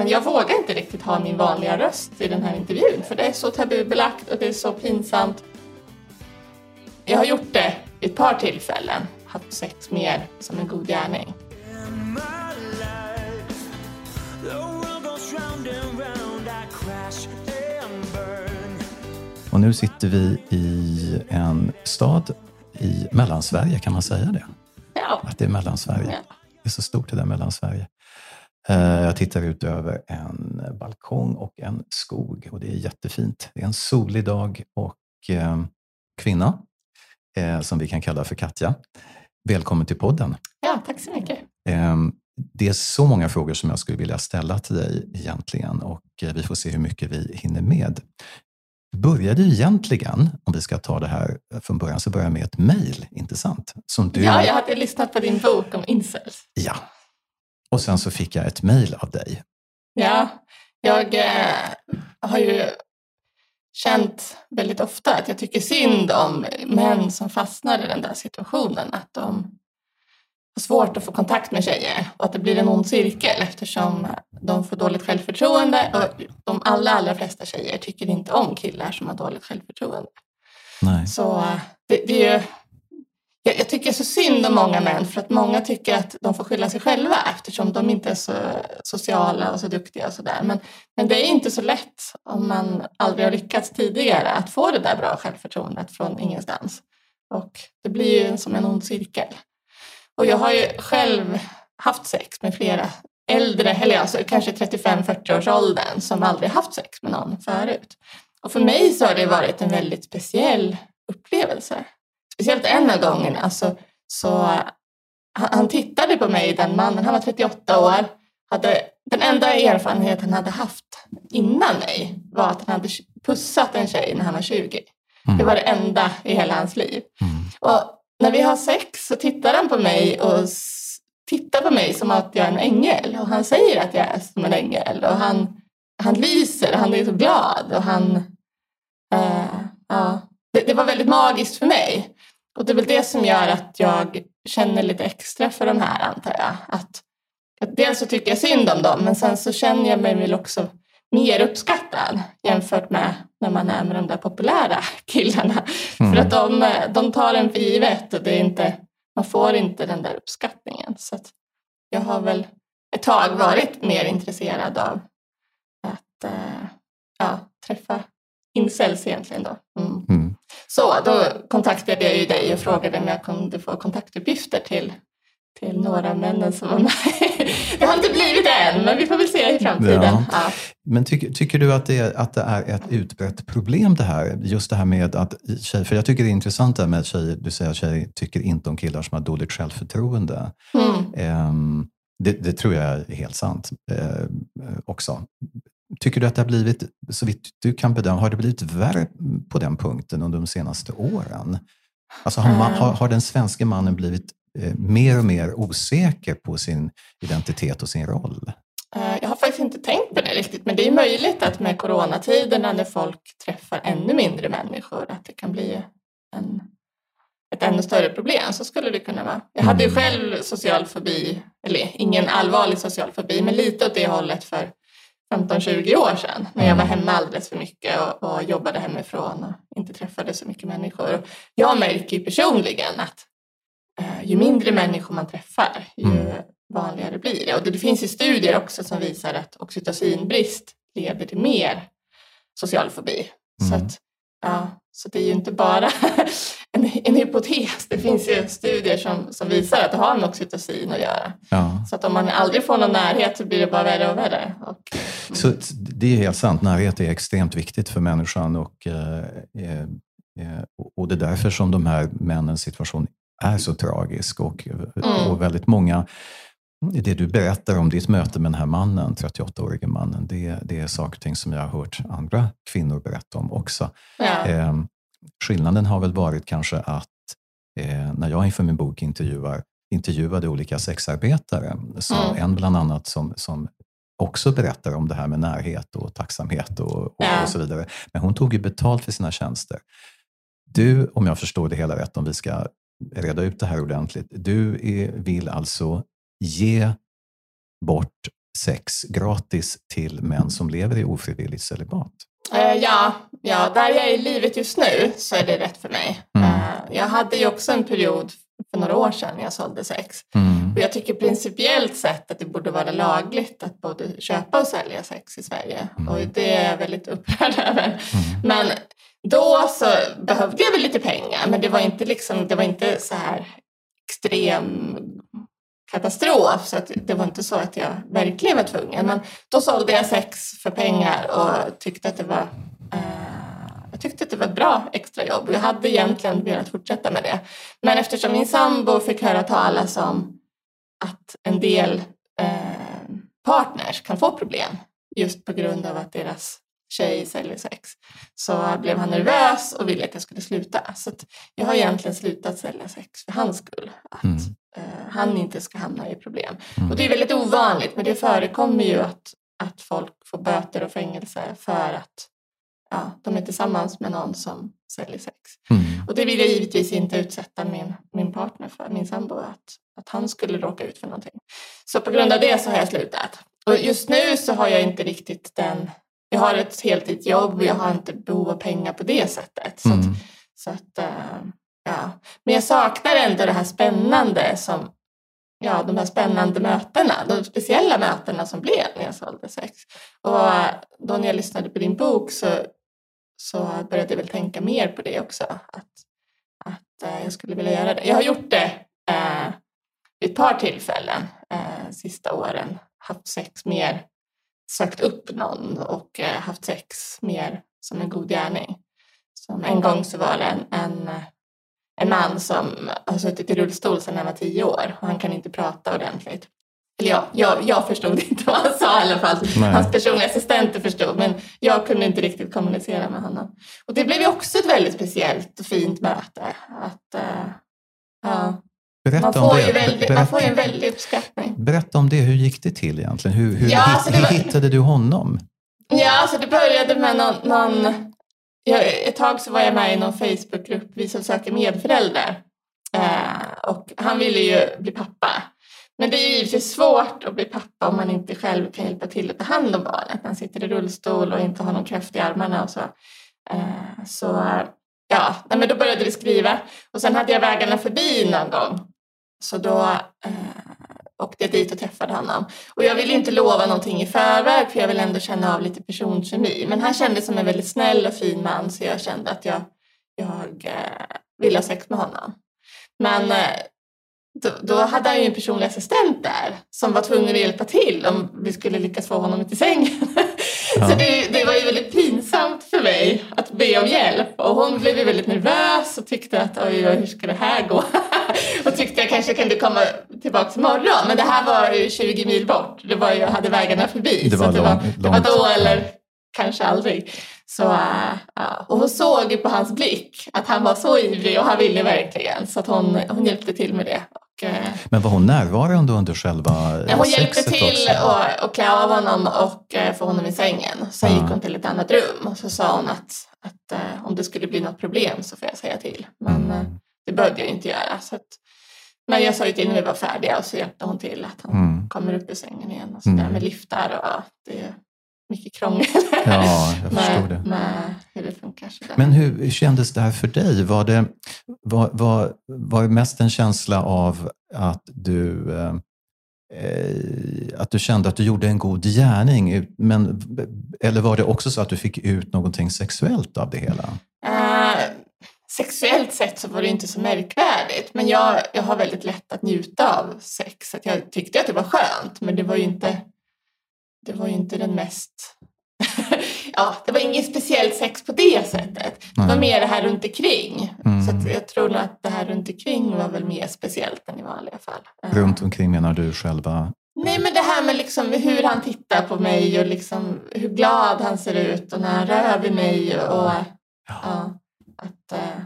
men jag vågar inte riktigt ha min vanliga röst i den här intervjun för det är så tabubelagt och det är så pinsamt. Jag har gjort det vid ett par tillfällen, haft sex mer som en god gärning. Och nu sitter vi i en stad i Mellansverige, kan man säga det? Ja. Att det är Mellansverige. Ja. Det är så stort det där Mellansverige. Eh, Jag tittar ut över en balkong och en skog och det är jättefint. Det är en solig dag och eh, kvinna, eh, som vi kan kalla för Katja. Välkommen till podden. ja, tack så mycket. Eh, Det är så många frågor som jag skulle vilja ställa till dig egentligen och vi får se hur mycket vi hinner med. Började egentligen, om vi ska ta det här från början, så börjar jag med ett mejl, inte sant? Som du... Ja, jag hade lyssnat på din bok om incels. Ja. Och sen så fick jag ett mejl av dig. Ja, jag eh, har ju känt väldigt ofta att jag tycker synd om män som fastnar i den där situationen. Att de har svårt att få kontakt med tjejer och att det blir en ond cirkel eftersom de får dåligt självförtroende och de allra, allra flesta tjejer tycker inte om killar som har dåligt självförtroende. Nej. Så eh, det, det är ju, jag, jag tycker så synd om många män för att många tycker att de får skylla sig själva eftersom de inte är så sociala och så duktiga och sådär. Men, men det är inte så lätt om man aldrig har lyckats tidigare att få det där bra självförtroendet från ingenstans. Och det blir ju som en ond cirkel. Och jag har ju själv haft sex med flera äldre, eller alltså kanske 35-40 års åldern som aldrig haft sex med någon förut. Och för mig så har det varit en väldigt speciell upplevelse. Speciellt en av gångerna så, så han, han tittade på mig, den mannen, han var 38 år. Hade, den enda erfarenhet han hade haft innan mig var att han hade pussat en tjej när han var 20. Det var det enda i hela hans liv. Mm. Och när vi har sex så tittar han på mig och tittar på mig som att jag är en ängel. Och han säger att jag är som en ängel. Och han, han lyser, han är så glad. Och han, eh, ja, det, det var väldigt magiskt för mig. Och det är väl det som gör att jag känner lite extra för de här antar jag. Att, att dels så tycker jag synd om dem men sen så känner jag mig väl också mer uppskattad jämfört med när man är med de där populära killarna. Mm. För att de, de tar en för givet och det är inte, man får inte den där uppskattningen. Så jag har väl ett tag varit mer intresserad av att eh, ja, träffa incels egentligen då. Mm. Mm. Så då kontaktade jag ju dig och frågade om jag kunde få kontaktuppgifter till, till några av männen som var med. Det har inte blivit än, men vi får väl se i framtiden. Ja. Ja. Men tycker, tycker du att det, är, att det är ett utbrett problem det här? Just det här med att tjejer, för jag tycker det är intressant det här med att tjejer, du säger att tjejer tycker inte om killar som har dåligt självförtroende. Mm. Ehm, det, det tror jag är helt sant eh, också. Tycker du att det har blivit, så vitt du kan bedöma, har det blivit värre på den punkten under de senaste åren? Alltså har, man, har, har den svenska mannen blivit eh, mer och mer osäker på sin identitet och sin roll? Eh, Jag har faktiskt inte tänkt på det riktigt, men det är möjligt att med coronatiderna när folk träffar ännu mindre människor, att det kan bli en, ett ännu större problem. Så skulle det kunna vara. Jag hade ju Mm. själv social fobi, eller ingen allvarlig social fobi, men lite åt det hållet för 15-20 år sedan när jag var Mm. hemma alldeles för mycket och, och jobbade hemifrån och inte träffade så mycket människor. Jag märker ju personligen att eh, ju mindre människor man träffar, ju Mm. vanligare blir det. Och det, det finns ju studier också som visar att oxytocinbrist leder till mer social fobi. Så, Mm. att, ja, så det är ju inte bara en, en hypotes. Det finns ju studier som, som visar att det har med oxytocin att göra. Ja. Så att om man aldrig får någon närhet så blir det bara värre och värre. Och, Så det är helt sant. Närhet är extremt viktigt för människan och, eh, eh, eh, och det är därför som de här männens situation är så tragisk. Och, Mm. och väldigt många, det du berättar om ditt möte med den här mannen, 38-årige mannen, det, det är saker och ting som jag har hört andra kvinnor berätta om också. ja. Eh, skillnaden har väl varit kanske att eh, när jag inför min bok intervjuar, intervjuade olika sexarbetare, så Mm. en bland annat som, som också berättar om det här med närhet och tacksamhet och, och, Ja. och så vidare. Men hon tog ju betalt för sina tjänster. Du, om jag förstår det hela rätt, om vi ska reda ut det här ordentligt, du är, vill alltså ge bort sex gratis till män som lever i ofrivilligt celibat? Eh, ja, ja, där jag är i livet just nu så är det rätt för mig. Mm. Eh, jag hade ju också en period för några år sedan när jag sålde sex. Mm. Och jag tycker principiellt sett att det borde vara lagligt att både köpa och sälja sex i Sverige. Mm. Och det är jag väldigt upprörd över. Mm. Men då så behövde jag väl lite pengar men det var inte, liksom, det var inte så här extrem katastrof så att det var inte så att jag verkligen var tvungen. Men då sålde jag sex för pengar och tyckte att det var eh, jag tyckte att det var ett bra extrajobb och jag hade egentligen velat fortsätta med det. Men eftersom min sambo fick höra talas om att en del eh, partners kan få problem just på grund av att deras tjej säljer sex så blev han nervös och ville att jag skulle sluta. Så att jag har egentligen slutat sälja sex för hans skull. Att Mm eh, han inte ska hamna i problem. Mm. Och det är väldigt ovanligt men det förekommer ju att, att folk får böter och fängelse för att ja, de är tillsammans med någon som säljer sex. Mm. Och det vill jag givetvis inte utsätta min, min partner för, min sambo, att, att han skulle råka ut för någonting. Så på grund av det så har jag slutat. Och just nu så har jag inte riktigt den, jag har ett heltidsjobb och jag har inte behov av pengar på det sättet. Så att, Mm. så att, eh, ja. Men jag saknar ändå det här spännande som Ja, de här spännande mötena, de speciella mötena som blev när jag sålde sex. Och eh, då när jag lyssnade på din bok så, så började jag väl tänka mer på det också. Att, att eh, jag skulle vilja göra det. Jag har gjort det eh, vid ett par tillfällen eh, sista åren. Haft sex mer, sökt upp någon och eh, haft sex mer som en god gärning. Som en gång så var det en, en, en man som har suttit i rullstol sedan han var tio år och han kan inte prata ordentligt. Eller jag, jag, jag förstod inte vad han sa i alla fall. Nej. Hans personliga assistenter förstod men jag kunde inte riktigt kommunicera med honom. Och det blev ju också ett väldigt speciellt och fint möte. Att, eh, ja, man, Berätta om får det. ju väldigt, man Berätta, får ju en väldig uppskattning. berätta om det. Hur gick det till egentligen? Hur, hur, Ja, hit- alltså hur var- hittade du honom? Ja, alltså det började med någon... någon jag, ett tag så var jag med i någon Facebookgrupp, Vi som söker medföräldrar. Eh, och han ville ju bli pappa. Men det är ju givetvis svårt att bli pappa om man inte själv kan hjälpa till att ta hand om barnet. Man sitter i rullstol och inte har någon kraft i armarna och så. Eh, så ja, nej, men då började vi skriva. Och sen hade jag vägarna förbi någon gång. Så då eh, åkte jag dit och träffade honom. Och jag ville inte lova någonting i förväg för jag vill ändå känna av lite personkemi. Men han kändes som en väldigt snäll och fin man så jag kände att jag, jag eh, ville ha sex med honom. Men eh, då, då hade han ju en personlig assistent där som var tvungen att hjälpa till om vi skulle lyckas få honom till sängen. Ja. Så det, det var ju väldigt pinsamt för mig att be om hjälp och hon blev ju väldigt nervös och tyckte att oj, oj hur ska det här gå? och tyckte jag kanske kunde komma tillbaka imorgon. Men det här var ju 20 mil bort. Det var ju, jag hade vägarna förbi. Det så var att det, var, det var då eller kanske aldrig. Så, äh, ja. Och hon såg ju på hans blick att han var så ivrig och han ville verkligen. Så att hon, hon hjälpte till med det. Och, eh, Men var hon närvarande under själva Ja, hon hjälpte sexet till att att klä av honom och eh, få honom i sängen. Sen gick hon till ett annat rum och så sa hon att, att eh, om det skulle bli något problem så får jag säga till. Men Mm. det behövde jag inte göra. Så att, men jag sa ju till när vi var färdiga och så hjälpte hon till att han Mm. kommer upp ur sängen igen. Och så där Mm. med liftar och det mycket krångel Ja, jag förstår med, det. med hur det funkar. Så där. Men hur kändes det här för dig? Var det, var, var, var mest en känsla av att du, eh, eh, att du kände att du gjorde en god gärning? Men, eller var det också så att du fick ut någonting sexuellt av det hela? Eh, sexuellt sett så var det inte så märkvärdigt. Men jag, jag har väldigt lätt att njuta av sex. Att jag tyckte att det var skönt. Men det var ju inte, det var ju inte den mest... ja, det var inget speciellt sex på det sättet. Det var mer det här runt omkring. Mm. Så jag tror nog att det här runt omkring var väl mer speciellt än i vanliga fall. Eh, Runt omkring menar du själva? Nej, men det här med liksom hur han tittar på mig och liksom hur glad han ser ut och när han rör vid mig. Och, ja, att, eh,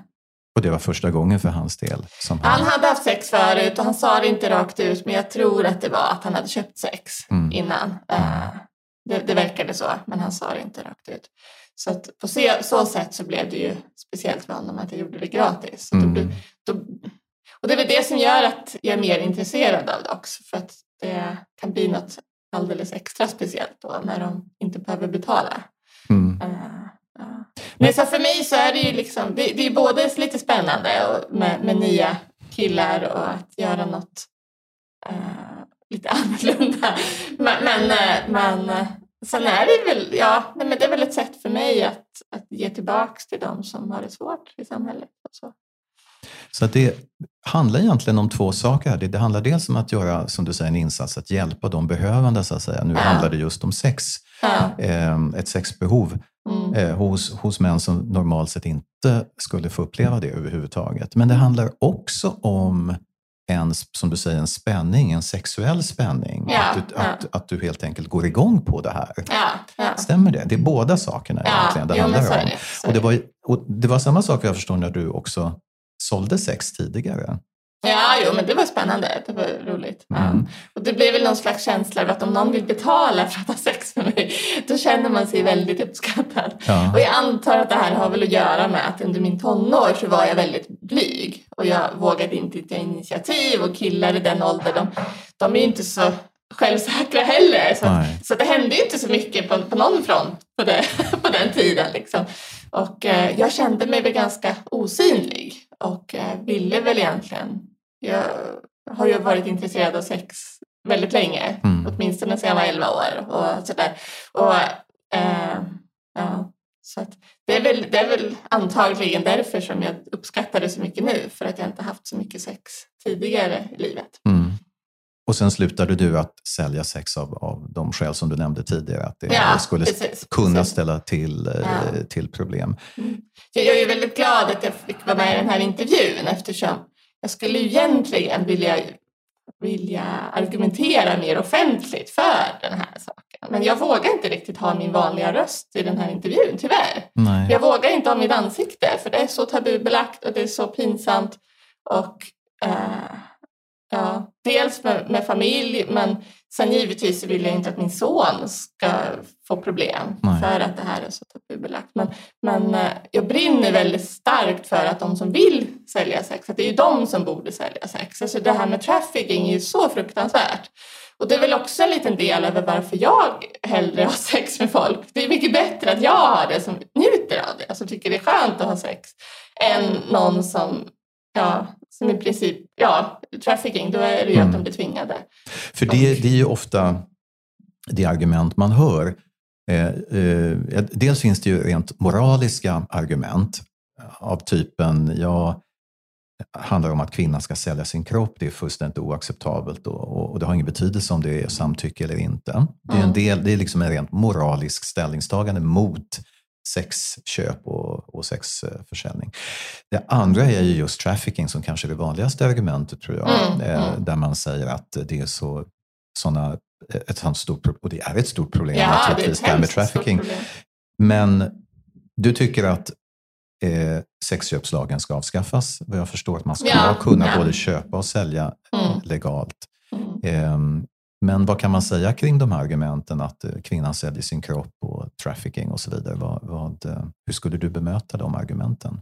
Och det var första gången för hans del? Som Han hade haft sex förut och han sa det inte rakt ut men jag tror att det var att han hade köpt sex Mm. innan. Eh, Det, det verkade så men han sa det inte rakt ut. Så att på se- så sätt så blev det ju speciellt för honom att jag gjorde det gratis. Så då, Mm. blev- då, och det är väl det som gör att jag är mer intresserad av det också för att det kan bli något alldeles extra speciellt då när de inte behöver betala. Mm. Men så för mig så är det ju liksom, det, det är både lite spännande och med, med nya killar och att göra något uh, lite annorlunda. Men, men, eh, men eh, sen är det väl, ja, nej, men det är väl ett sätt för mig att, att ge tillbaks till dem som har det svårt i samhället. Och så. Så det handlar egentligen om två saker. här. Det, det handlar dels om att göra, som du säger, en insats, att hjälpa de behövande. Så att säga. Nu Ja. handlar det just om sex, Ja. eh, ett sexbehov Mm. eh, hos, hos män som normalt sett inte skulle få uppleva det överhuvudtaget. Men det handlar också om en, som du säger, en spänning, en sexuell spänning. Ja, att, du, ja. att, att du helt enkelt går igång på det här. Ja. Stämmer det? Det är båda sakerna egentligen det handlar om. det. Och det, var, och det var samma sak jag förstår när du också sålde sex tidigare. Ja, jo, men det var spännande. Det var roligt. Ja. Mm. Och det blev väl någon slags känsla av att om någon vill betala för att ha sex med mig, då känner man sig väldigt uppskattad. Ja. Och jag antar att det här har väl att göra med att under min tonår så var jag väldigt blyg och jag vågade inte ta initiativ och killar i den åldern, de, de är ju inte så självsäkra heller. Så, Nej. så det hände ju inte så mycket på, på någon front på, det, på den tiden. Liksom. Och eh, jag kände mig väl ganska osynlig och eh, ville väl egentligen... Jag har ju varit intresserad av sex väldigt länge, Mm. åtminstone sedan jag var 11 år. Och sådär. Och, eh, ja, så att det, är väl, det är väl antagligen därför som jag uppskattar det så mycket nu, för att jag inte haft så mycket sex tidigare i livet. Mm. Och sen slutade du att sälja sex av, av de skäl som du nämnde tidigare, att det Ja, skulle precis, kunna precis. ställa till, eh, Ja. till problem. Jag jag är väldigt glad att jag fick vara med i den här intervjun eftersom jag skulle egentligen vilja, vilja argumentera mer offentligt för den här saken. Men jag vågar inte riktigt ha min vanliga röst i den här intervjun, tyvärr. Nej. Jag vågar inte ha mitt ansikte för det är så tabubelagt och det är så pinsamt. Och eh, ja, dels med, med familj men sen givetvis vill jag inte att min son ska få problem Nej. för att det här är så tabubelagt. Men, men eh, jag brinner väldigt starkt för att de som vill sälja sex, att det är ju de som borde sälja sex. Alltså det här med trafficking är ju så fruktansvärt. Och det är väl också en liten del över varför jag hellre har sex med folk. Det är mycket bättre att jag har det som njuter av det, alltså tycker det är skönt att ha sex, än någon som, ja, som i princip, ja, trafficking, då är det ju att de blir tvingade. För det, det är ju ofta det argument man hör. Eh, eh, dels finns det ju rent moraliska argument av typen, ja, det handlar om att kvinnan ska sälja sin kropp, det är fullständigt oacceptabelt och, och, och det har ingen betydelse om det är samtycke eller inte. Det är, en Mm. del, det är liksom en rent moralisk ställningstagande mot sexköp och, och sexförsäljning. Det andra är ju just trafficking som kanske är det vanligaste argumentet tror jag. Mm, eh, mm. Där man säger att det är så såna, ett sånt stort, och det är ett stort problem Ja, naturligtvis, det här med trafficking. Men du tycker att eh, sexköpslagen ska avskaffas. Vad jag förstår att man ska Ja, kunna ja. både köpa och sälja Mm. legalt. Mm. Men vad kan man säga kring de här argumenten att eh, kvinnan säljer sin kropp och trafficking och så vidare? Vad, vad, eh, hur skulle du bemöta de argumenten?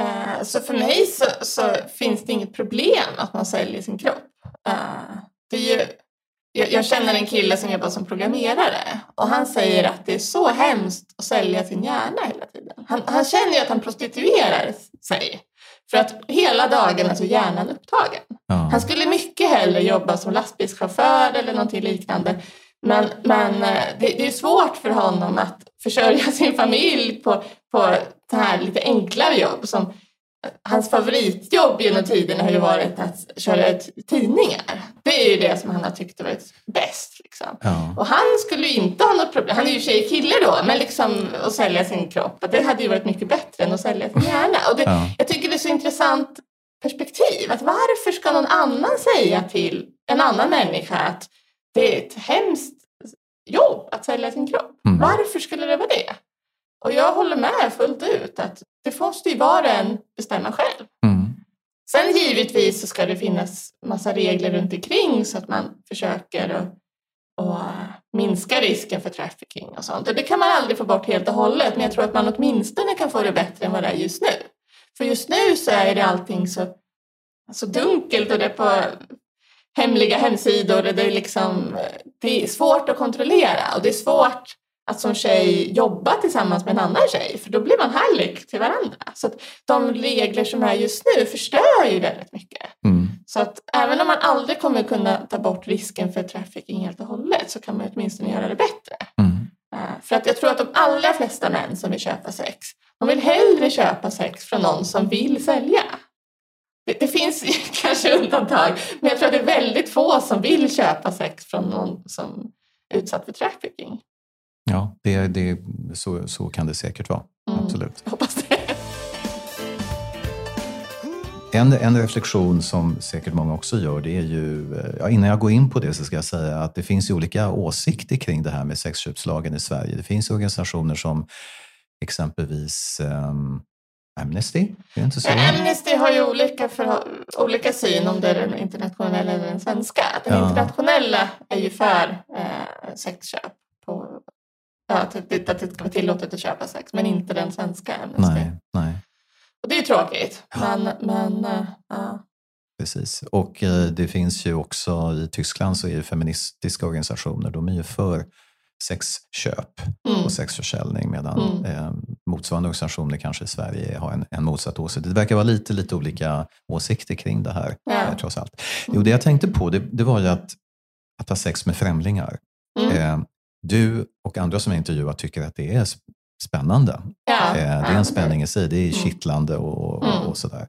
Eh, Så för mig så, så finns det inget problem att man säljer sin kropp. Det är ju, jag, jag känner en kille som jobbar som programmerare och han säger att det är så hemskt att sälja sin hjärna hela tiden. Han, han känner ju att han prostituerar sig för att hela dagen är så hjärnan upptagen. Ja. Han skulle mycket hellre jobba som lastbilschaufför eller någonting liknande. Men, men eh, det, det är svårt för honom att försörja sin familj på, på så här lite enklare jobb. Som, hans favoritjobb genom tiden har ju varit att köra ut tidningar. Det är ju det som han har tyckt varit bäst. Liksom. Ja. Och han skulle ju inte ha något problem, han är ju tjej kille då, men liksom att sälja sin kropp, det hade ju varit mycket bättre än att sälja sin hjärna. Och det, Ja. Jag tycker det är så intressant perspektiv, att varför ska någon annan säga till en annan människa att det är ett hemskt jobb att sälja sin kropp? Mm. Varför skulle det vara det? Och jag håller med fullt ut att det måste ju var och en bestämma själv. Mm. Sen givetvis så ska det finnas massa regler runt omkring så att man försöker att, att minska risken för trafficking och sånt. Och det kan man aldrig få bort helt och hållet, men jag tror att man åtminstone kan få det bättre än vad det är just nu. För just nu så är det allting så, så dunkelt och det är på hemliga hemsidor. Det är, liksom, det är svårt att kontrollera och det är svårt att som tjej jobba tillsammans med en annan tjej för då blir man hallick till varandra. Så att de regler som är just nu förstör ju väldigt mycket. Mm. Så att även om man aldrig kommer kunna ta bort risken för trafficking helt och hållet så kan man åtminstone göra det bättre. Mm. Eh, För att jag tror att de allra flesta män som vill köpa sex, de vill hellre köpa sex från någon som vill sälja. Det, det finns kanske undantag, men jag tror att det är väldigt få som vill köpa sex från någon som är utsatt för trafficking. Ja, det, det, så, så kan det säkert vara. Mm. Absolut. Jag hoppas det. En, en reflektion som säkert många också gör, det är ju, eh, ja, innan jag går in på det så ska jag säga att det finns ju olika åsikter kring det här med sexköpslagen i Sverige. Det finns organisationer som exempelvis ehm, Amnesty, är inte så? Amnesty har ju olika, för, olika syn om det är den internationella eller den svenska. Den Ja. internationella är ju för eh, sexköp. På, ja, att, att det ska vara tillåtet att köpa sex, men inte den svenska Amnesty. Nej, nej, Och det är ju tråkigt. Men, men eh, ja. precis. Och eh, det finns ju också i Tyskland så är det feministiska organisationer, de är ju för sexköp Mm. och sexförsäljning medan Mm. eh, motsvarande organisationer kanske i Sverige har en, en motsatt åsikt. Det verkar vara lite, lite olika åsikter kring det här Ja. eh, trots allt. Jo, det jag tänkte på det, det var ju att, att ha sex med främlingar. Mm. Eh, du och andra som jag intervjuat tycker att det är sp- spännande. Ja, Eh, det är en spänning i sig, det är Mm. kittlande och, och, Mm. och sådär.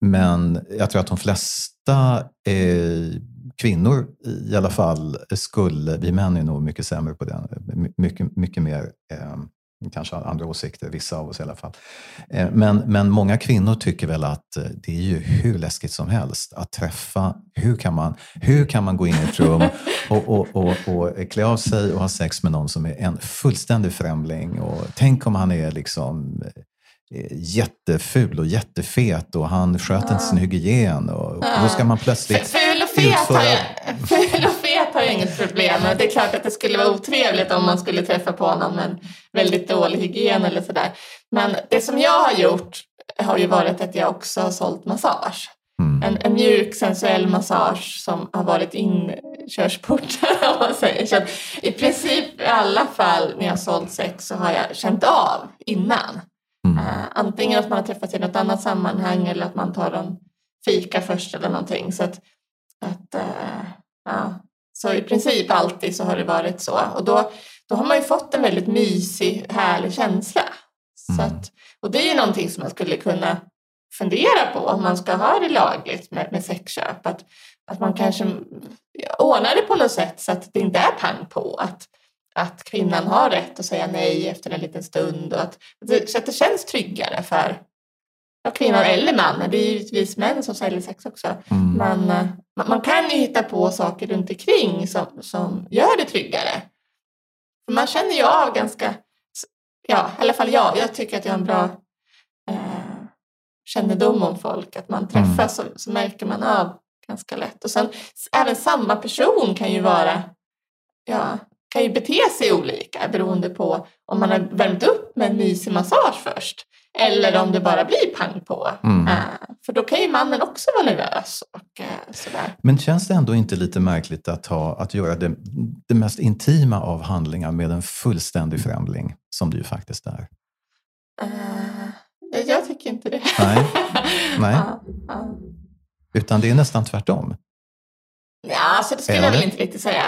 Men jag tror att de flesta eh, kvinnor i alla fall skulle, vi män är nog mycket sämre på det, My- mycket, mycket mer eh, kanske andra åsikter, vissa av oss i alla fall. Eh, Men, men många kvinnor tycker väl att eh, det är ju hur läskigt som helst att träffa, hur kan man, hur kan man gå in i ett rum och, och, och, och klä av sig och ha sex med någon som är en fullständig främling och tänk om han är liksom eh, jätteful och jättefet och han sköter inte sin hygien och då ska man plötsligt Ful och fet har jag, utföra- ful och fet har jag inget problem med. Det är klart att det skulle vara otrevligt om man skulle träffa på någon med en väldigt dålig hygien eller sådär. Men det som jag har gjort har ju varit att jag också har sålt massage. Mm. En, en mjuk sensuell massage som har varit inkörsporten om man säger. Så att I princip i alla fall när jag har sålt sex så har jag känt av innan. Mm. Eh, antingen att man har träffats i något annat sammanhang eller att man tar en fika först eller någonting. Så, att, att, eh, ja. så i princip alltid så har det varit så. Och då, då har man ju fått en väldigt mysig, härlig känsla. Så Mm. att, och det är ju någonting som man skulle kunna fundera på om man ska ha det lagligt med, med sexköp. Att, att man kanske ordnar det på något sätt så att det inte är pang på. Att, att kvinnan har rätt att säga nej efter en liten stund. Och att, så att det känns tryggare för ja, kvinnan eller mannen. Det är givetvis män som säljer sex också. Mm. Men eh, man, man kan ju hitta på saker runt omkring som, som gör det tryggare. För man känner ju av ganska, ja i alla fall jag, jag tycker att jag har en bra eh, kännedom om folk. Att man träffas så, så märker man av ganska lätt. Och sen även samma person kan ju vara, ja, kan ju bete sig olika beroende på om man har värmt upp med en mysig massage först. Eller om det bara blir pang på. Mm. Eh, för då kan ju mannen också vara nervös och eh, sådär. Men känns det ändå inte lite märkligt att, ha, att göra det, det mest intima av handlingar med en fullständig främling, som det ju faktiskt är? Eh, jag tycker inte det. Nej. Nej. Ja, ja. Utan det är nästan tvärtom. Ja, alltså det skulle Är jag väl inte riktigt säga.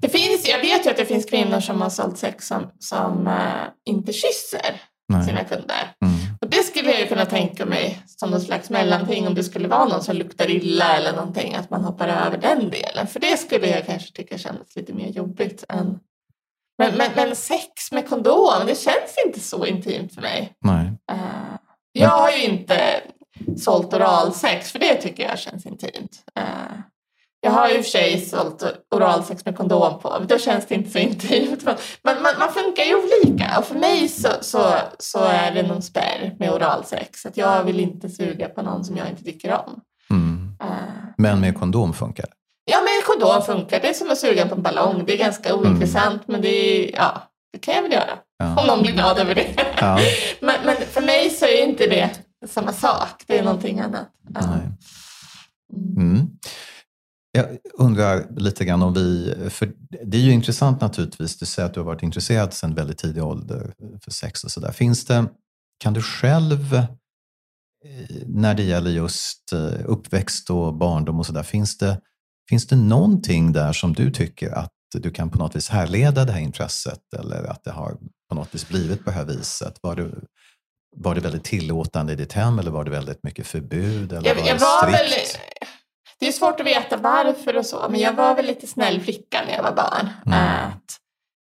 Det finns, jag vet ju att det finns kvinnor som har sålt sex som, som eh, inte kysser sina Nej. kunder. Mm. Och det skulle jag ju kunna tänka mig som någon slags mellanting om det skulle vara någon som luktar illa eller någonting, att man hoppar över den delen. För det skulle jag kanske tycka kändes lite mer jobbigt än... Men, men, men sex med kondom, det känns inte så intimt för mig. Nej. Eh, jag har ju inte sålt oralsex, för det tycker jag känns intimt. Eh, jag har ju i och för sig sålt oralsex med kondom på, men då känns det inte så intimt. Men man, man, man funkar ju olika och för mig så, så, så är det någon spärr med oralsex. Att jag vill inte suga på någon som jag inte tycker om. Mm. Eh, Men med kondom funkar det? ja, men kondom funkar. Det är som att suga på en ballong. Det är ganska ointressant, men det, är, ja, det kan jag väl göra. Om Ja. någon blir glad över det. Ja. Men, men för mig så är inte det samma sak. Det är någonting annat. Ja. Nej. Mm. Jag undrar lite grann om vi, för det är ju intressant naturligtvis, du säger att du har varit intresserad sedan väldigt tidig ålder för sex och sådär. Finns det, kan du själv, eh, när det gäller just eh, uppväxt och barndom och sådär, finns det, finns det någonting där som du tycker att du kan på något vis härleda det här intresset eller att det har på något vis blivit på det här viset? Var det, var det väldigt tillåtande i ditt hem eller var det väldigt mycket förbud? Eller Jag, var jag det var strikt? väl, det är svårt att veta varför och så, men jag var väl lite snäll flicka när jag var barn. Mm. Att,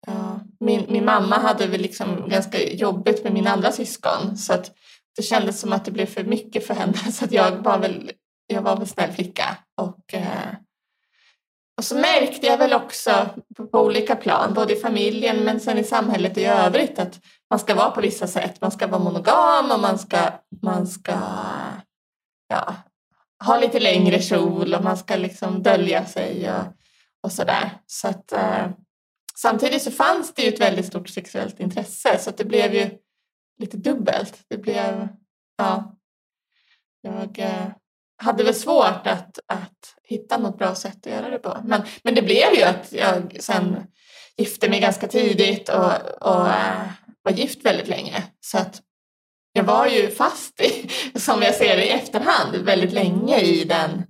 ja, min, min mamma hade väl liksom ganska jobbigt med mina andra syskon så att det kändes som att det blev för mycket för henne så att jag var väl, jag var väl snäll flicka. Och, eh, och så märkte jag väl också på, på olika plan, både i familjen men sen i samhället i övrigt att man ska vara på vissa sätt. Man ska vara monogam och man ska, man ska ja, ha lite längre kjol och man ska liksom dölja sig och, och sådär. Så att, eh, samtidigt så fanns det ju ett väldigt stort sexuellt intresse så att det blev ju lite dubbelt. Det blev, ja, jag eh, hade väl svårt att, att hitta något bra sätt att göra det på. Men, men det blev ju att jag sen gifte mig ganska tidigt och, och eh, var gift väldigt länge. Så att jag var ju fast i, som jag ser det i efterhand, väldigt länge i den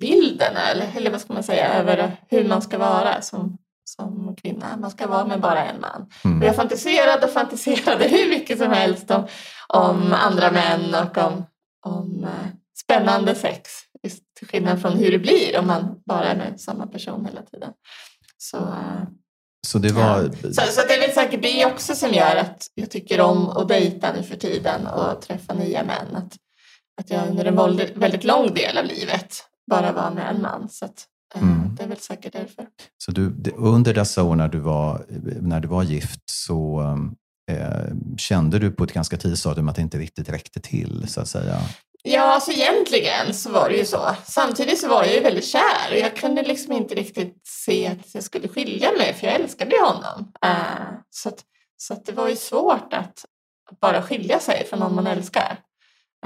bilden, eller, eller vad ska man säga, över hur man ska vara som, som kvinna. Man ska vara med bara en man. Mm. Och jag fantiserade och fantiserade hur mycket som helst om, om andra män och om, om eh, spännande sex. Just till skillnad från hur det blir om man bara är med samma person hela tiden. Så, eh, Så det var... så, så det är väl säkert det också som gör att jag tycker om att dejta nu för tiden och träffa nya män. Att, att jag under en väldigt, lång del av livet bara var med en man. Så att, eh, Mm. det är väl säkert därför. Så du, under dessa år när du var, när du var gift så eh, kände du på ett ganska tidigt stadium att det inte riktigt räckte till, så att säga? Ja, alltså egentligen så var det ju så. Samtidigt så var jag ju väldigt kär jag kunde liksom inte riktigt se att jag skulle skilja mig för jag älskade ju honom. Eh, så att, så att det var ju svårt att, bara skilja sig från någon man älskar.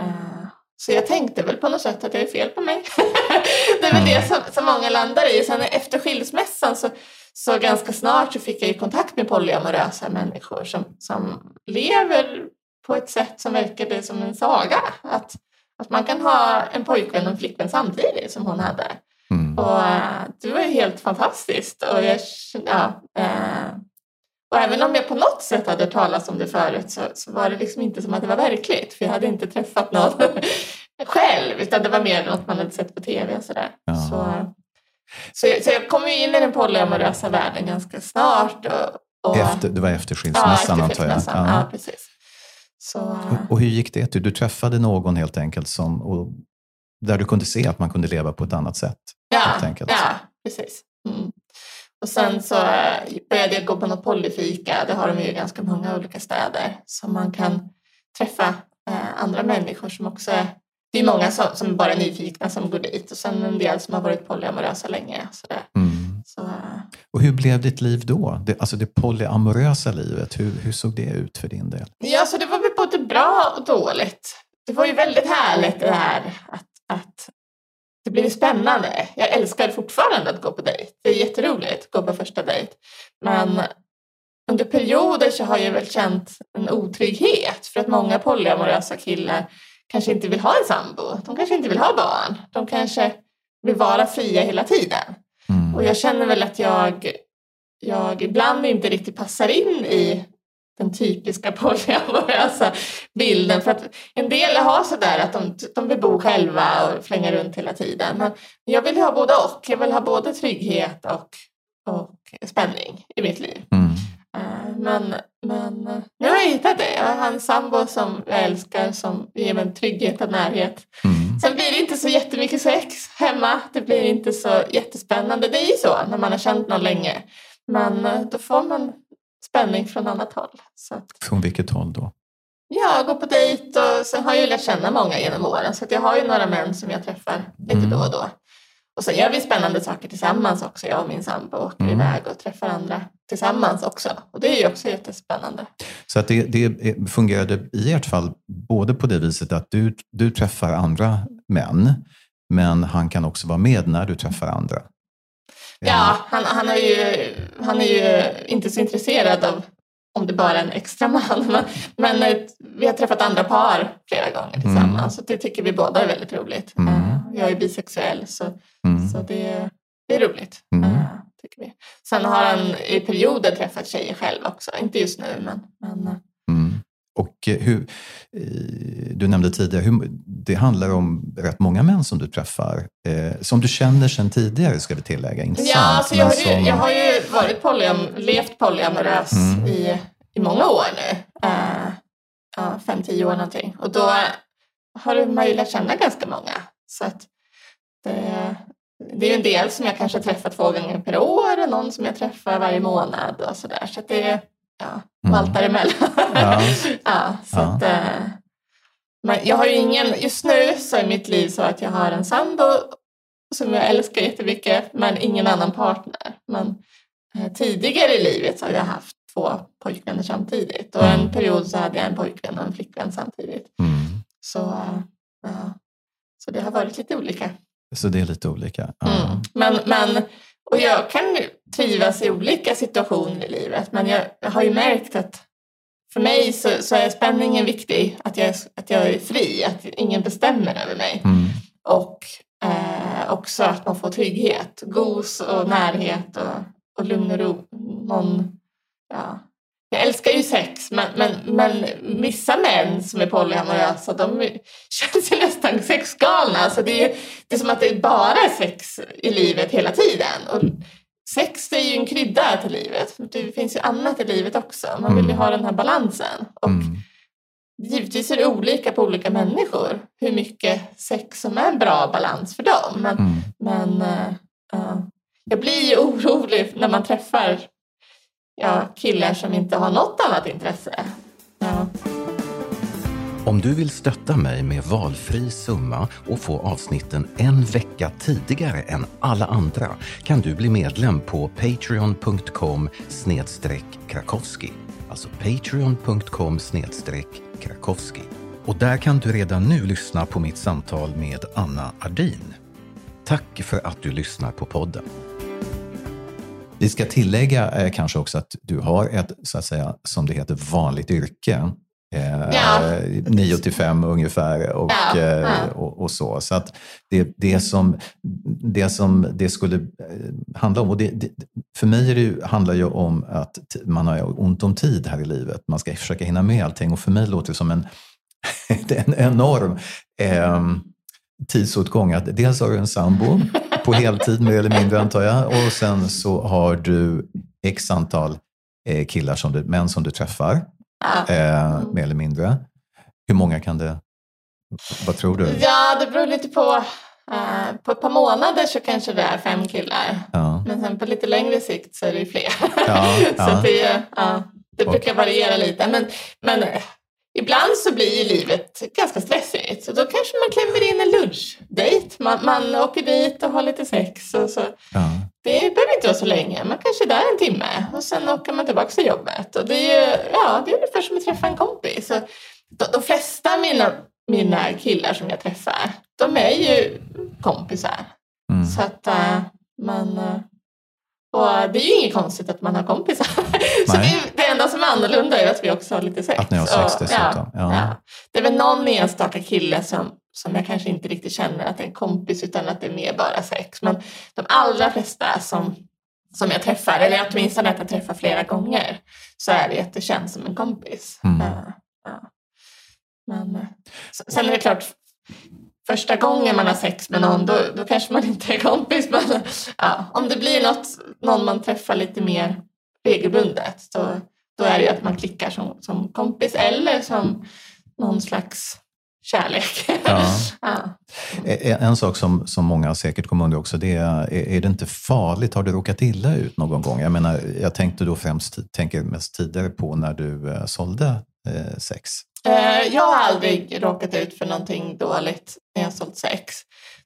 Eh, så jag tänkte väl på något sätt att det är fel på mig. det är väl det som, som många landar i. Sen efter skilsmässan så, så ganska snart så fick jag ju kontakt med polyamorösa människor som, som lever på ett sätt som verkade som en saga. Att, att man kan ha en pojkvän och en flickvän samtidigt som hon hade. Mm. Och eh, det var ju helt fantastiskt. Och, jag, ja, eh, och även om jag på något sätt hade talas om det förut så, så var det liksom inte som att det var verkligt. För jag hade inte träffat någon själv. Utan det var mer något man hade sett på tv och sådär. Ja. Så, så, jag, så jag kom ju in i den polyamorösa världen ganska snart. Och, och, Efter, det var efter ja, skilsmässan, efter antar jag? Ja. Ja, precis. Så, Och, och hur gick det till? Du träffade någon helt enkelt som, och, där du kunde se att man kunde leva på ett annat sätt? Ja, ja precis. Mm. Och sen så eh, började jag gå på något polyfika. Det har de ju i ganska många olika städer. Så man kan träffa eh, andra människor som också är... Det är många som, som bara är nyfikna som går dit. Och sen en del som har varit polyamorösa länge. Så det, Mm. så, eh, Och hur blev ditt liv då? Det, alltså det polyamorösa livet, hur, hur såg det ut för din del? Ja, så det var väl både bra och dåligt. Det var ju väldigt härligt det här att, att det blev spännande. Jag älskar fortfarande att gå på dejt. Det är jätteroligt att gå på första dejt. Men under perioder så har jag väl känt en otrygghet för att många polyamorösa killar kanske inte vill ha en sambo. De kanske inte vill ha barn. De kanske vill vara fria hela tiden. Mm. Och jag känner väl att jag, jag ibland inte riktigt passar in i den typiska polyamorösa bilden. För att en del har sådär att de, de vill bo själva och flänga runt hela tiden. Men jag vill ha både och. Jag vill ha både trygghet och, och spänning i mitt liv. Mm. Eh, Men, men eh, nu har jag hittat det. Jag har en sambo som jag älskar som ger mig en trygghet och närhet. Mm. Sen blir det inte så jättemycket sex hemma. Det blir inte så jättespännande. Det är ju så när man har känt någon länge. Men eh, då får man spänning från annat håll. Så att, Från vilket håll då? ja, gå på dejt och sen har jag ju lärt känna många genom åren. Så att jag har ju några män som jag träffar lite Mm. då och då. Och sen gör vi spännannande saker tillsammans också. Jag och min sambo åker Mm. iväg och träffar andra tillsammans också. Och det är ju också jättespännande. Så att det, det fungerade i ert fall både på det viset att du, du träffar andra män Men han kan också vara med när du träffar andra. Ja, han, han, är ju, han är ju inte så intresserad av om det bara är en extra man. Men, men eh, vi har träffat andra par flera gånger tillsammans. Mm. Så det tycker vi båda är väldigt roligt. Mm. Jag är bisexuell så, mm. så det, det är roligt. Uh, tycker vi. Sen har han i perioder träffat tjejer själv också. Inte just nu men, men uh, och eh, hur, eh, du nämnde tidigare, hur, det handlar om rätt många män som du träffar, eh, som du känner sedan tidigare ska vi tillägga, inte ja, sant? Alltså jag, har ju, jag har ju varit polyam, levt polyamorös mm. i, i många år nu. Ja, fem, tio år någonting. Och då har man ju lärt känna ganska många. Så att det, det är en del som jag kanske träffar två gånger per år och någon som jag träffar varje månad och sådär. Så, så det, ja, mm. allt däremellan. Ja. ja, så ja. Att, äh, men jag har ju ingen, just nu så är mitt liv så att jag har en sambo som jag älskar jättemycket men ingen annan partner. Men äh, tidigare i livet så har jag haft två pojkvänner samtidigt och en period så hade jag en pojkvän och en flickvän samtidigt. Mm. Så, äh, så det har varit lite olika. Så det är lite olika? Ja. Mm. Men, men och jag kan trivas i olika situationer i livet men jag, jag har ju märkt att för mig så, så, är spänningen viktig, att jag, att jag är fri, att ingen bestämmer över mig. Mm. Och eh, också att man får trygghet, gos och närhet och, och lugn och ro. Någon, ja, jag älskar ju sex, men, men, men vissa män som är polyamorösa de känns ju nästan sexgalna. Alltså det, är, det är som att det bara är sex i livet hela tiden. Och sex är ju en krydda till livet. Det finns ju annat i livet också. Man vill ju ha den här balansen. Och mm. Givetvis är det olika på olika människor hur mycket sex som är en bra balans för dem. Men, mm. men uh, jag blir ju orolig när man träffar ja, killar som inte har något annat intresse. Ja. Om du vill stötta mig med valfri summa och få avsnitten en vecka tidigare än alla andra kan du bli medlem på patreon.com krakowski. Alltså patreon.com krakowski. Och där kan du redan nu lyssna på mitt samtal med Anna Ardin. Tack för att du lyssnar på podden. Vi ska tillägga eh, kanske också att du har ett, så att säga, som det heter, vanligt yrke. Eh, ja. 9 till 5 ungefär och, ja. eh, och, och, så. Så att det, det, som, det som det skulle eh, handla om, och det, det, för mig det, handlar ju om att man har ont om tid här i livet. Man ska försöka hinna med allting och för mig låter det som en, en enorm eh, tidsåtgång. Att dels har du en sambo på heltid mer eller mindre antar jag. Och sen så har du x antal eh, killar, som du, män som du träffar. Eh, mer eller mindre. Hur många kan det... Vad tror du? Ja, det beror lite på. Uh, på ett par månader så kanske det är fem killar. Ja. Men sen på lite längre sikt så är det ju fler. Ja, så ja. det, uh, det brukar variera lite. Men, men Ibland så blir ju livet ganska stressigt så då kanske man klämmer in en lunchdejt. Man, man åker dit och har lite sex. Och så. Ja. Det behöver inte vara så länge, man kanske är där en timme och sen åker man tillbaka till jobbet. Och det är ju ja, det är ungefär som att träffa en kompis. Så de, de flesta mina, mina killar som jag träffar, de är ju kompisar. Mm. Så att uh, man... Uh, och det är ju inget konstigt att man har kompisar. så det enda som är annorlunda är att vi också har lite sex. Att ni har sex och, dessutom. Ja, ja. Det är väl någon enstaka kille som, som jag kanske inte riktigt känner att det är en kompis utan att det är mer bara sex. Men de allra flesta som, som jag träffar, eller åtminstone att jag träffar flera gånger, så är det att det känns som en kompis. Mm. Uh, ja. Men, sen är det klart, första gången man har sex med någon då, då kanske man inte är kompis. Men ja, om det blir något, någon man träffar lite mer regelbundet så då är det att man klickar som, som kompis eller som någon slags kärlek. Ja. ja. En sak som, som många säkert kommer undra också, det är, är det inte farligt? Har du råkat illa ut någon gång? Jag menar, jag tänkte då främst, tänker mest tidigare på när du eh, sålde eh, sex. Eh, jag har aldrig råkat ut för någonting dåligt när jag sålt sex.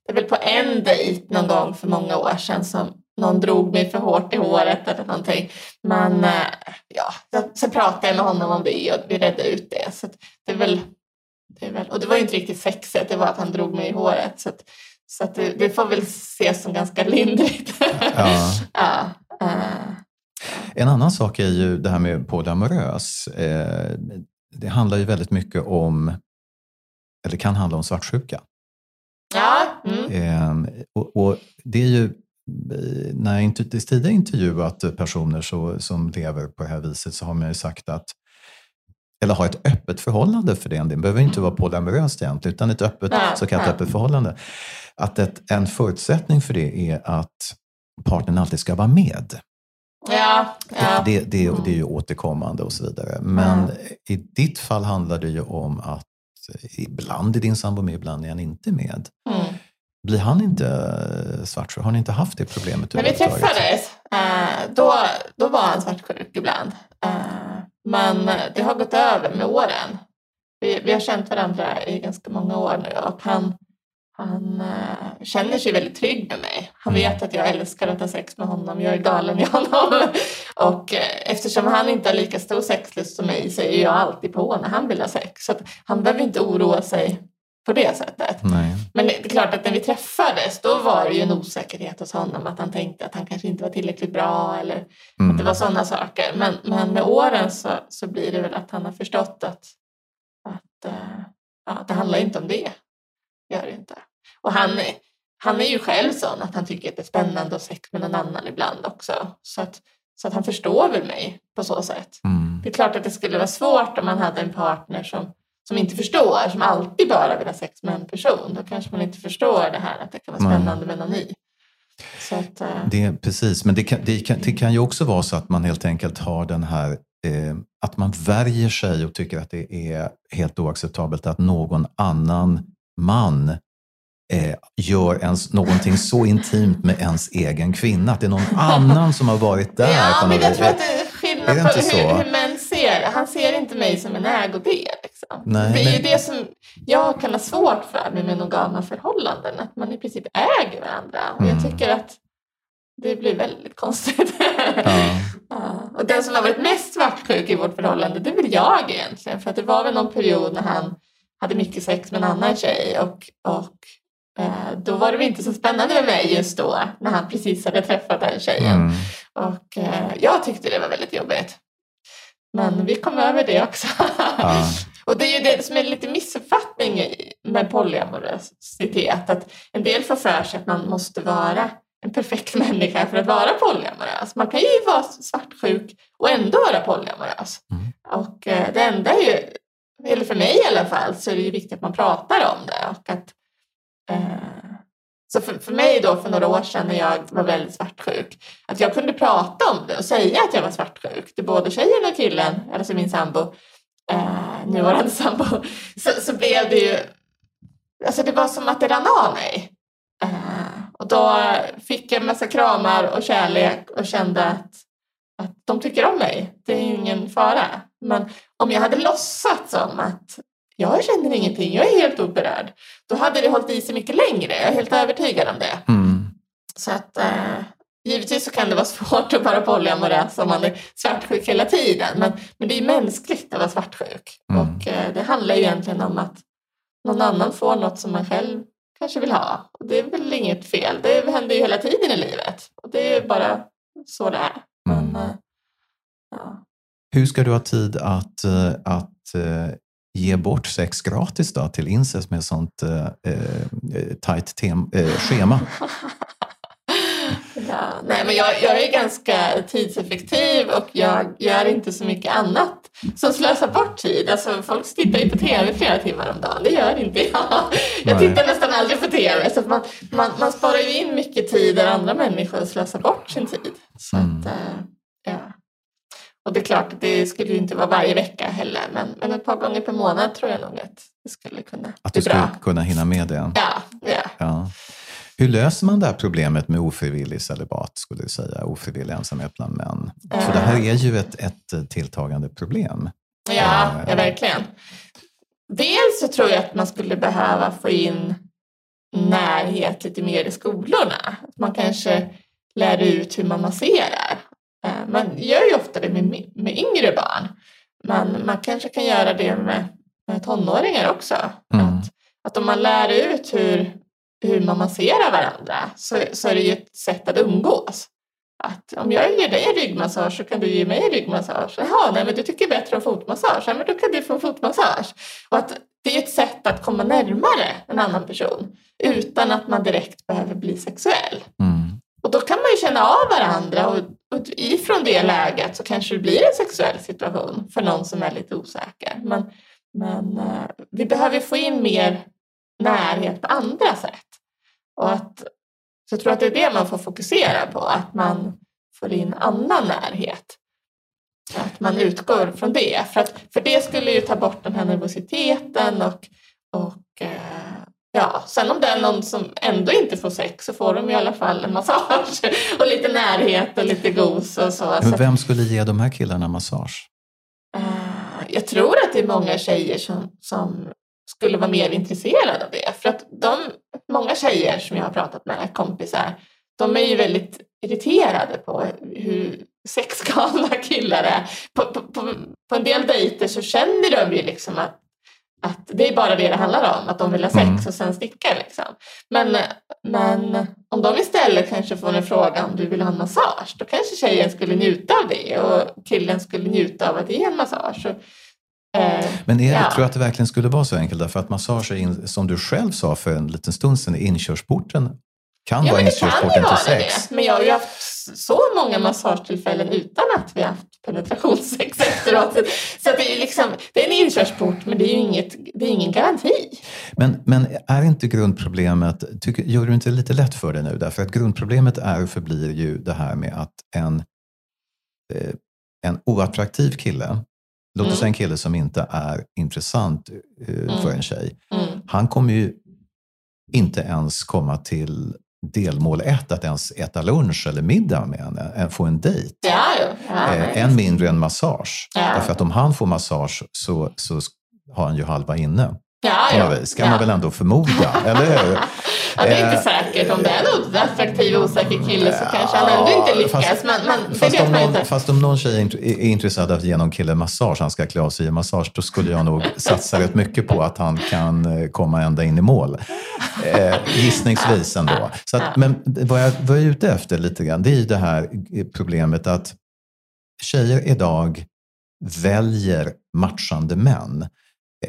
Det är väl på en dejt någon gång för många år sedan som någon drog mig för hårt i håret eller någonting. Men eh, ja, sen pratade jag med honom om det och vi redde ut det. Så det är väl, det är väl, och det var ju inte riktigt sexet, det var att han drog mig i håret. Så, Så att det, det får väl ses som ganska lindrigt. Ja. ja, eh, En annan sak är ju det här med polyamorös. Eh, det handlar ju väldigt mycket om, eller kan handla om svartsjuka. ja, mm. Och, och det är ju, när jag inte, tidigare intervjuat personer så, som lever på det här viset så har man ju sagt att eller ha ett öppet förhållande för det. Det behöver inte vara polyamoröst egentligen, utan ett öppet, så kallat öppet förhållande. Att ett, en förutsättning för det är att partnern alltid ska vara med. ja, ja. Det, det, Mm. det är ju återkommande och så vidare. Men i ditt fall handlar det ju om att ibland är din sambo med, ibland är han inte med. Mm. Blir han inte eh, svartsjuk? Har ni inte haft det problemet När vi träffades, eh, då, då var han svartsjuk ibland. Eh, men det har gått över med åren. Vi, vi har känt varandra i ganska många år nu och han, han känner sig väldigt trygg med mig. Han Mm. vet att jag älskar att ha sex med honom. Jag är galen i honom. Och eftersom han inte har lika stor sexlust som mig så är jag alltid på när han vill ha sex. Så han behöver inte oroa sig på det sättet. Nej. Men det är klart att när vi träffades då var det ju en osäkerhet hos honom att han tänkte att han kanske inte var tillräckligt bra eller att det Mm. var sådana saker. Men, men med åren så, så blir det väl att han har förstått att, att eh, ja, det handlar inte om det. Gör det inte. Och han, är- han är ju själv sån att han tycker att det är spännande att ha sex med någon annan ibland också. Så att, så att han förstår väl mig på så sätt. Mm. Det är klart att det skulle vara svårt om man hade en partner som, som inte förstår, som alltid bara vill ha sex med en person. Då kanske man inte förstår det här att det kan vara spännande med någon ny. Så att, eh, Det, precis, men det kan, det, kan, det kan ju också vara så att man helt enkelt har den här eh, att man värjer sig och tycker att det är helt oacceptabelt att någon annan man eh, gör ens, någonting så intimt med ens egen kvinna. Att det är någon annan som har varit där. ja, men jag tror att det är skillnad Är det på hur, hur män ser det. Han ser inte mig som en ägodel. Liksom. Nej, det är ju men- det som jag kan ha svårt för med monogama förhållanden. Att man i princip äger varandra. Och jag Mm. tycker att det blir väldigt konstigt. Ja. Ja, och den som har varit mest svartsjuk i vårt förhållande det är väl jag egentligen. För att det var väl någon period när han hade mycket sex med en annan tjej och, och eh, då var det väl inte så spännande med mig just då när han precis hade träffat den tjejen. Mm. Och eh, jag tyckte det var väldigt jobbigt. Men vi kom över det också. Ja. Och det är ju det som är lite missuppfattning med polyamorositet. Att en del får för sig att man måste vara en perfekt människa för att vara polyamorös. Man kan ju vara svartsjuk och ändå vara polyamorös. Mm. Och eh, det enda är ju, eller för mig i alla fall, så är det ju viktigt att man pratar om det. Och att, eh, så för, för mig då för några år sedan när jag var väldigt svartsjuk, att jag kunde prata om det och säga att jag var svartsjuk till både tjejen och killen, alltså min sambo, eh, nuvarande sambo, så, så blev det ju, alltså det var som att det rann av mig. Eh, och då fick jag en massa kramar och kärlek och kände att, att de tycker om mig. Det är ingen fara. Men om jag hade låtsats som att jag känner ingenting, jag är helt oberörd, då hade det hållit i sig mycket längre. Jag är helt övertygad om det. Mm. Så att eh, givetvis så kan det vara svårt att vara polyamorös om man är svartsjuk hela tiden. Men, men det är mänskligt att vara svartsjuk. Mm. Och eh, det handlar egentligen om att någon annan får något som man själv kanske vill ha. Och det är väl inget fel. Det händer ju hela tiden i livet. Och det är bara så det är. Men, Mm. eh, ja. Hur ska du ha tid att, eh, att eh, ge bort sex gratis då, till incest med sånt eh, eh, tajt tem, eh, schema? Ja, nej, men jag, jag är ganska tidseffektiv och jag gör inte så mycket annat som slösar bort tid. Alltså, folk tittar ju på tv flera timmar om dagen. Det gör inte jag. Jag Nej. tittar nästan aldrig på tv. Så att man, man, man sparar ju in mycket tid där andra människor slösar bort sin tid. Så Mm. att, eh, ja. Och det är klart att det skulle ju inte vara varje vecka heller. Men, men ett par gånger per månad tror jag nog att det skulle kunna Att du bli bra. ska kunna hinna med det? Ja, ja. Ja. Hur löser man det här problemet med ofrivillig celibat, skulle du säga? Ofrivillig ensamhet bland män? För det här är ju ett, ett tilltagande problem. Ja, ja, verkligen. Dels så tror jag att man skulle behöva få in närhet lite mer i skolorna. Att man kanske lär ut hur man masserar. Eh, Man gör ju ofta det med, med yngre barn. Men man kanske kan göra det med, med tonåringar också. Mm. Att, att om man lär ut hur, hur man masserar varandra så, så är det ju ett sätt att umgås. Att om jag ger dig en ryggmassage så kan du ge mig en ryggmassage. Jaha, nej men du tycker bättre om fotmassage. Ja, men då kan du få fotmassage. Och att det är ett sätt att komma närmare en annan person utan att man direkt behöver bli sexuell. Mm. Och då kan man ju känna av varandra och, och ifrån det läget så kanske det blir en sexuell situation för någon som är lite osäker. Men, men uh, vi behöver få in mer närhet på andra sätt. Och att, så jag tror att det är det man får fokusera på, att man får in annan närhet. Att man utgår från det. För, att, för det skulle ju ta bort den här nervositeten och, och uh, Ja, sen om det är någon som ändå inte får sex så får de i alla fall en massage och lite närhet och lite gos och så. Men vem skulle ge de här killarna massage? Uh, jag tror att det är många tjejer som, som skulle vara mer intresserade av det. För att de, många tjejer som jag har pratat med, kompisar, de är ju väldigt irriterade på hur sexgalna killar är. På, på, på, på en del dejter så känner de ju liksom att att det är bara det det handlar om, att de vill ha sex mm. och sen sticka. Liksom. Men, men om de istället kanske får en fråga om du vill ha en massage, då kanske tjejen skulle njuta av det och killen skulle njuta av att ge en massage. Och, eh, men är, ja. tror du att det verkligen skulle vara så enkelt? Därför att massage, in, som du själv sa för en liten stund sedan, inkörsporten kan ja, vara inkörsporten till sex. Det. Men jag har ju haft så många massagetillfällen utan att vi haft penetrationssex efteråt. Så det är, liksom, det är en inkörsport, men det är ju inget, det är ingen garanti. Men, men är inte grundproblemet, tycker, gör du inte lite lätt för dig nu? Därför att grundproblemet är och förblir ju det här med att en, eh, en oattraktiv kille Låt oss säga en kille som inte är intressant eh, för mm. en tjej. Mm. Han kommer ju inte ens komma till delmål ett, att ens äta lunch eller middag med henne, få en dejt. Ja, ja, eh, än mindre en massage. Därför att om han får massage så, så har han ju halva inne. Ja, ja. Vis, kan man väl ändå förmoda, eller hur? Ja, det är inte eh, säkert. Om det är en attraktiv, osäker kille så kanske han ändå inte lyckas. Fast, men, men fast, om någon, fast om någon tjej är intresserad av att ge någon kille massage, han ska klä av sig i massage, då skulle jag nog satsa rätt mycket på att han kan eh, komma ända in i mål. Eh, gissningsvis ändå. Så att, men vad jag, är ute efter lite grann, det är ju det här problemet att tjejer idag väljer matchande män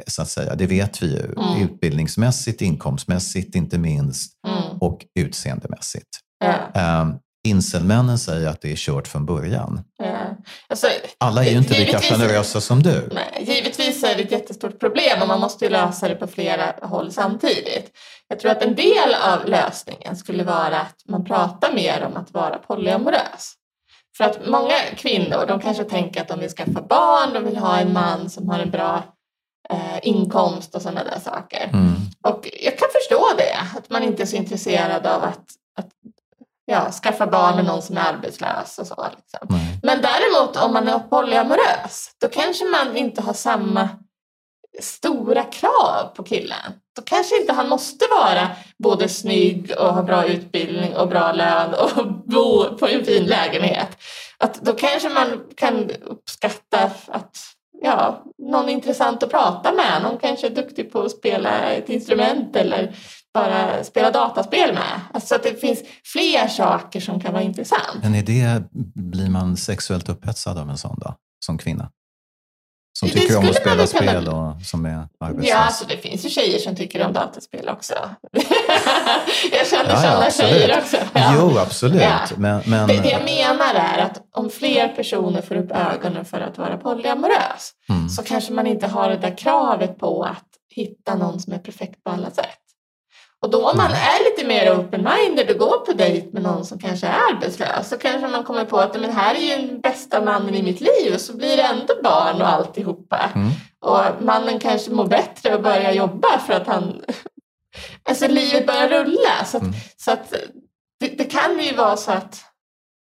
så att säga. Det vet vi ju. Mm. Utbildningsmässigt, inkomstmässigt inte minst mm. och utseendemässigt. Ja. Um, Inselmännen säger att det är kört från början. Ja. Alltså, Alla är ju inte lika generösa som du. Nej, givetvis är det ett jättestort problem och man måste ju lösa det på flera håll samtidigt. Jag tror att en del av lösningen skulle vara att man pratar mer om att vara polyamorös. För att många kvinnor de kanske tänker att de vill skaffa barn, de vill ha en man som har en bra eh, inkomst och sådana där saker. Mm. Och jag kan förstå det, att man inte är så intresserad av att, att ja, skaffa barn med någon som är arbetslös och så. Liksom. Men däremot om man är polyamorös, då kanske man inte har samma stora krav på killen. Då kanske inte han måste vara både snygg och ha bra utbildning och bra lön och bo på en fin lägenhet. Att då kanske man kan uppskatta att ja, någon intressant att prata med. Någon kanske är duktig på att spela ett instrument eller bara spela dataspel med. Alltså att det finns fler saker som kan vara intressant. Men är det, blir man sexuellt upphetsad av en sån då, som kvinna? Som det tycker om att spela spel och som är arbetslös? Ja, alltså det finns ju tjejer som tycker om dataspel också. jag känner ja, sådana tjejer också. Ja. Jo, absolut. Ja. Men, men... Det, det, jag menar är att om fler personer får upp ögonen för att vara polyamorös mm. så kanske man inte har det där kravet på att hitta någon som är perfekt på alla sätt. Och då om man är lite mer open-minded och går på dejt med någon som kanske är arbetslös så kanske man kommer på att men här är ju den bästa mannen i mitt liv och så blir det ändå barn och alltihopa. Mm. Och mannen kanske mår bättre och börjar jobba för att han... alltså livet börjar rulla. Så att, mm. så att det, det, kan ju vara så att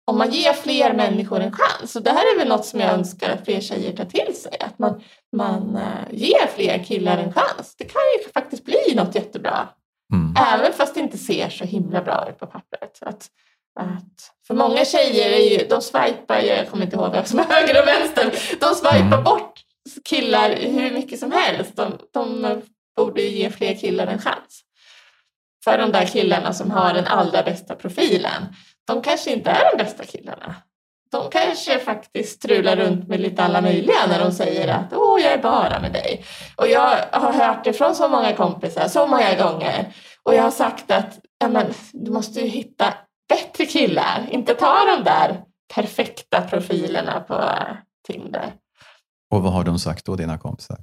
om man ger fler människor en chans, och det här är väl något som jag önskar att fler tjejer tar till sig, att man, man uh, ger fler killar en chans. Det kan ju faktiskt bli något jättebra. Mm. Även fast det inte ser så himla bra ut på pappret. Att, att, för många tjejer är ju, de swipar, jag kommer inte ihåg vem som är höger och vänster, de swipar mm. bort killar hur mycket som helst. De, de borde ge fler killar en chans. för de där killarna som har den allra bästa profilen. De kanske inte är de bästa killarna. De kanske faktiskt strular runt med lite alla möjliga när de säger att åh, jag är bara med dig. Och jag har hört det från så många kompisar så många gånger. Och jag har sagt att men, du måste ju hitta bättre killar, inte ta de där perfekta profilerna på Tinder. Och vad har de sagt då, dina kompisar?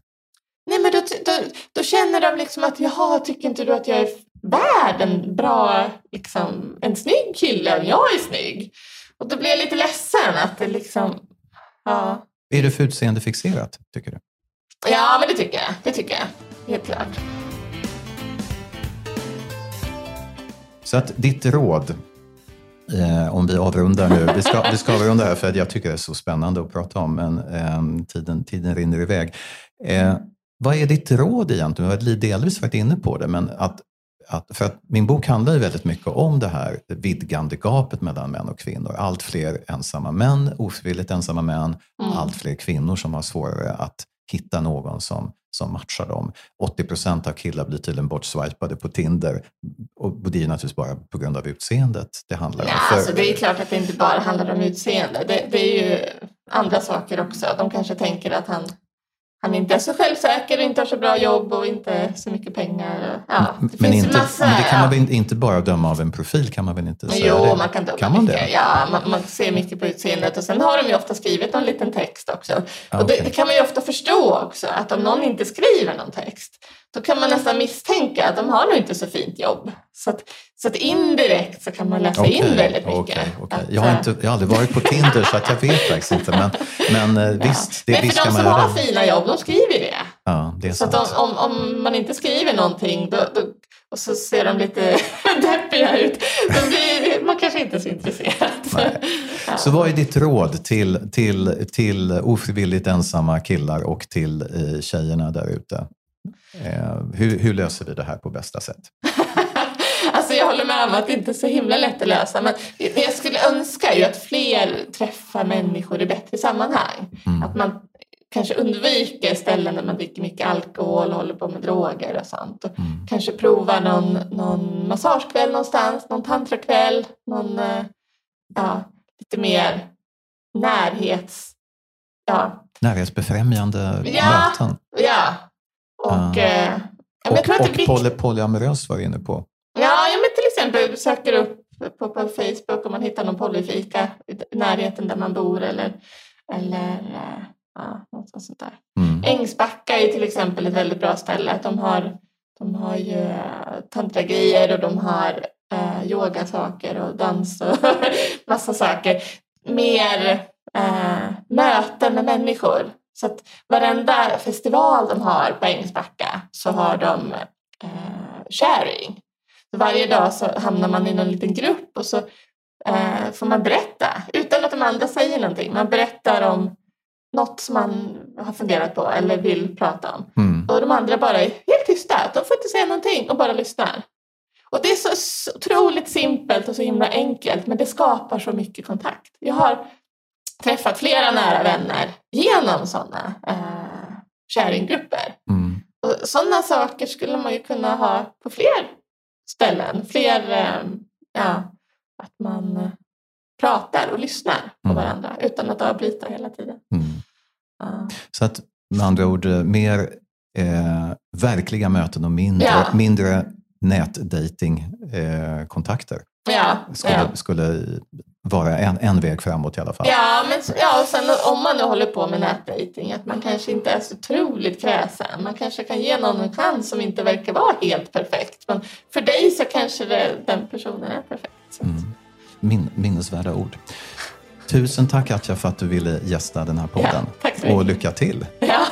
Nej, men då, då, då känner de liksom att jaha, tycker inte du att jag är värd en bra, liksom, en snygg kille om jag är snygg? Och då blir jag lite ledsen att det liksom, ja. Är det för utseendefixerat, tycker du? Ja, men det tycker jag. Det tycker jag. Helt klart. Så att ditt råd, eh, om vi avrundar nu, vi ska, vi ska avrunda här för jag tycker det är så spännande att prata om, men eh, tiden, tiden rinner iväg. Eh, vad är ditt råd egentligen? Du har delvis varit inne på det, men att, att, för att min bok handlar ju väldigt mycket om det här vidgande gapet mellan män och kvinnor. Allt fler ensamma män, ofrivilligt ensamma män, mm. allt fler kvinnor som har svårare att hitta någon som, som matchar dem. 80 procent av killar blir tydligen bortswipade på Tinder och det är naturligtvis bara på grund av utseendet det handlar om. Ja, För... alltså det är klart att det inte bara handlar om utseende. Det, det är ju andra saker också. De kanske tänker att han han inte är så självsäker, inte har så bra jobb och inte så mycket pengar. Ja, det men, inte, massa, men det kan man väl inte bara döma av en profil? kan man väl inte säga Jo, det? man kan döma kan man mycket. Det? Ja, man, man, ser mycket på utseendet och sen har de ju ofta skrivit någon liten text också. Och det, det, kan man ju ofta förstå också, att om någon inte skriver någon text då kan man nästan misstänka att de har nog inte så fint jobb. Så att, så att indirekt så kan man läsa okay, in väldigt mycket. Okay, okay. Att, jag, har inte, jag har aldrig varit på Tinder så att jag vet faktiskt inte. Men, men eh, ja. visst, det, men visst för de som har fina jobb, de skriver det. Ja, det är så att om, om, man inte skriver någonting då, då, och så ser de lite deppiga ut, då blir man kanske inte så intresserad. Ja. Så vad är ditt råd till, till, till ofrivilligt ensamma killar och till eh, tjejerna där ute? Eh, hur, hur, löser vi det här på bästa sätt? alltså jag håller med om att det inte är så himla lätt att lösa men det jag skulle önska är ju att fler träffar människor i bättre sammanhang. Mm. Att man kanske undviker ställen där man dricker mycket alkohol och håller på med droger och sånt. Och mm. Kanske prova någon, någon massagekväll någonstans, någon tantrakväll, någon eh, ja, lite mer närhets... Ja. Närhetsbefrämjande ja, möten. Ja, och, uh. och, jag tror att och poly, polyamorös var du inne på. Ja, ja men till exempel söker upp på, på Facebook om man hittar någon polyfika i närheten där man bor eller, eller ja, något sånt där. Mm. Ängsbacka är till exempel ett väldigt bra ställe. De har, de har ju eh, tantragrejer och de har eh, yogasaker och dans och massa saker. Mer eh, möten med människor så att varenda festival de har på Ängsbacka så har de eh, sharing. Så varje dag så hamnar man i någon liten grupp och så eh, får man berätta utan att de andra säger någonting. Man berättar om något som man har funderat på eller vill prata om. Mm. Och de andra bara är helt tysta. De får inte säga någonting och bara lyssnar. Och det är så otroligt simpelt och så himla enkelt men det skapar så mycket kontakt. Jag har träffat flera nära vänner genom sådana eh, sharinggrupper. Mm. Och sådana saker skulle man ju kunna ha på fler ställen. Fler, eh, ja, att man eh, pratar och lyssnar på mm. varandra utan att avbryta hela tiden. Mm. Uh. Så att med andra ord eh, mer eh, verkliga möten och mindre, ja. mindre nätdatingkontakter. Eh, ja, skulle, ja. skulle vara en, en väg framåt i alla fall. Ja, men ja, och sen om man nu håller på med nätdating, att man kanske inte är så otroligt kräsen. Man kanske kan ge någon en chans som inte verkar vara helt perfekt. Men för dig så kanske det, den personen är perfekt. Mm. Min, minnesvärda ord. Tusen tack Atja för att du ville gästa den här podden. Ja, och lycka till! Ja,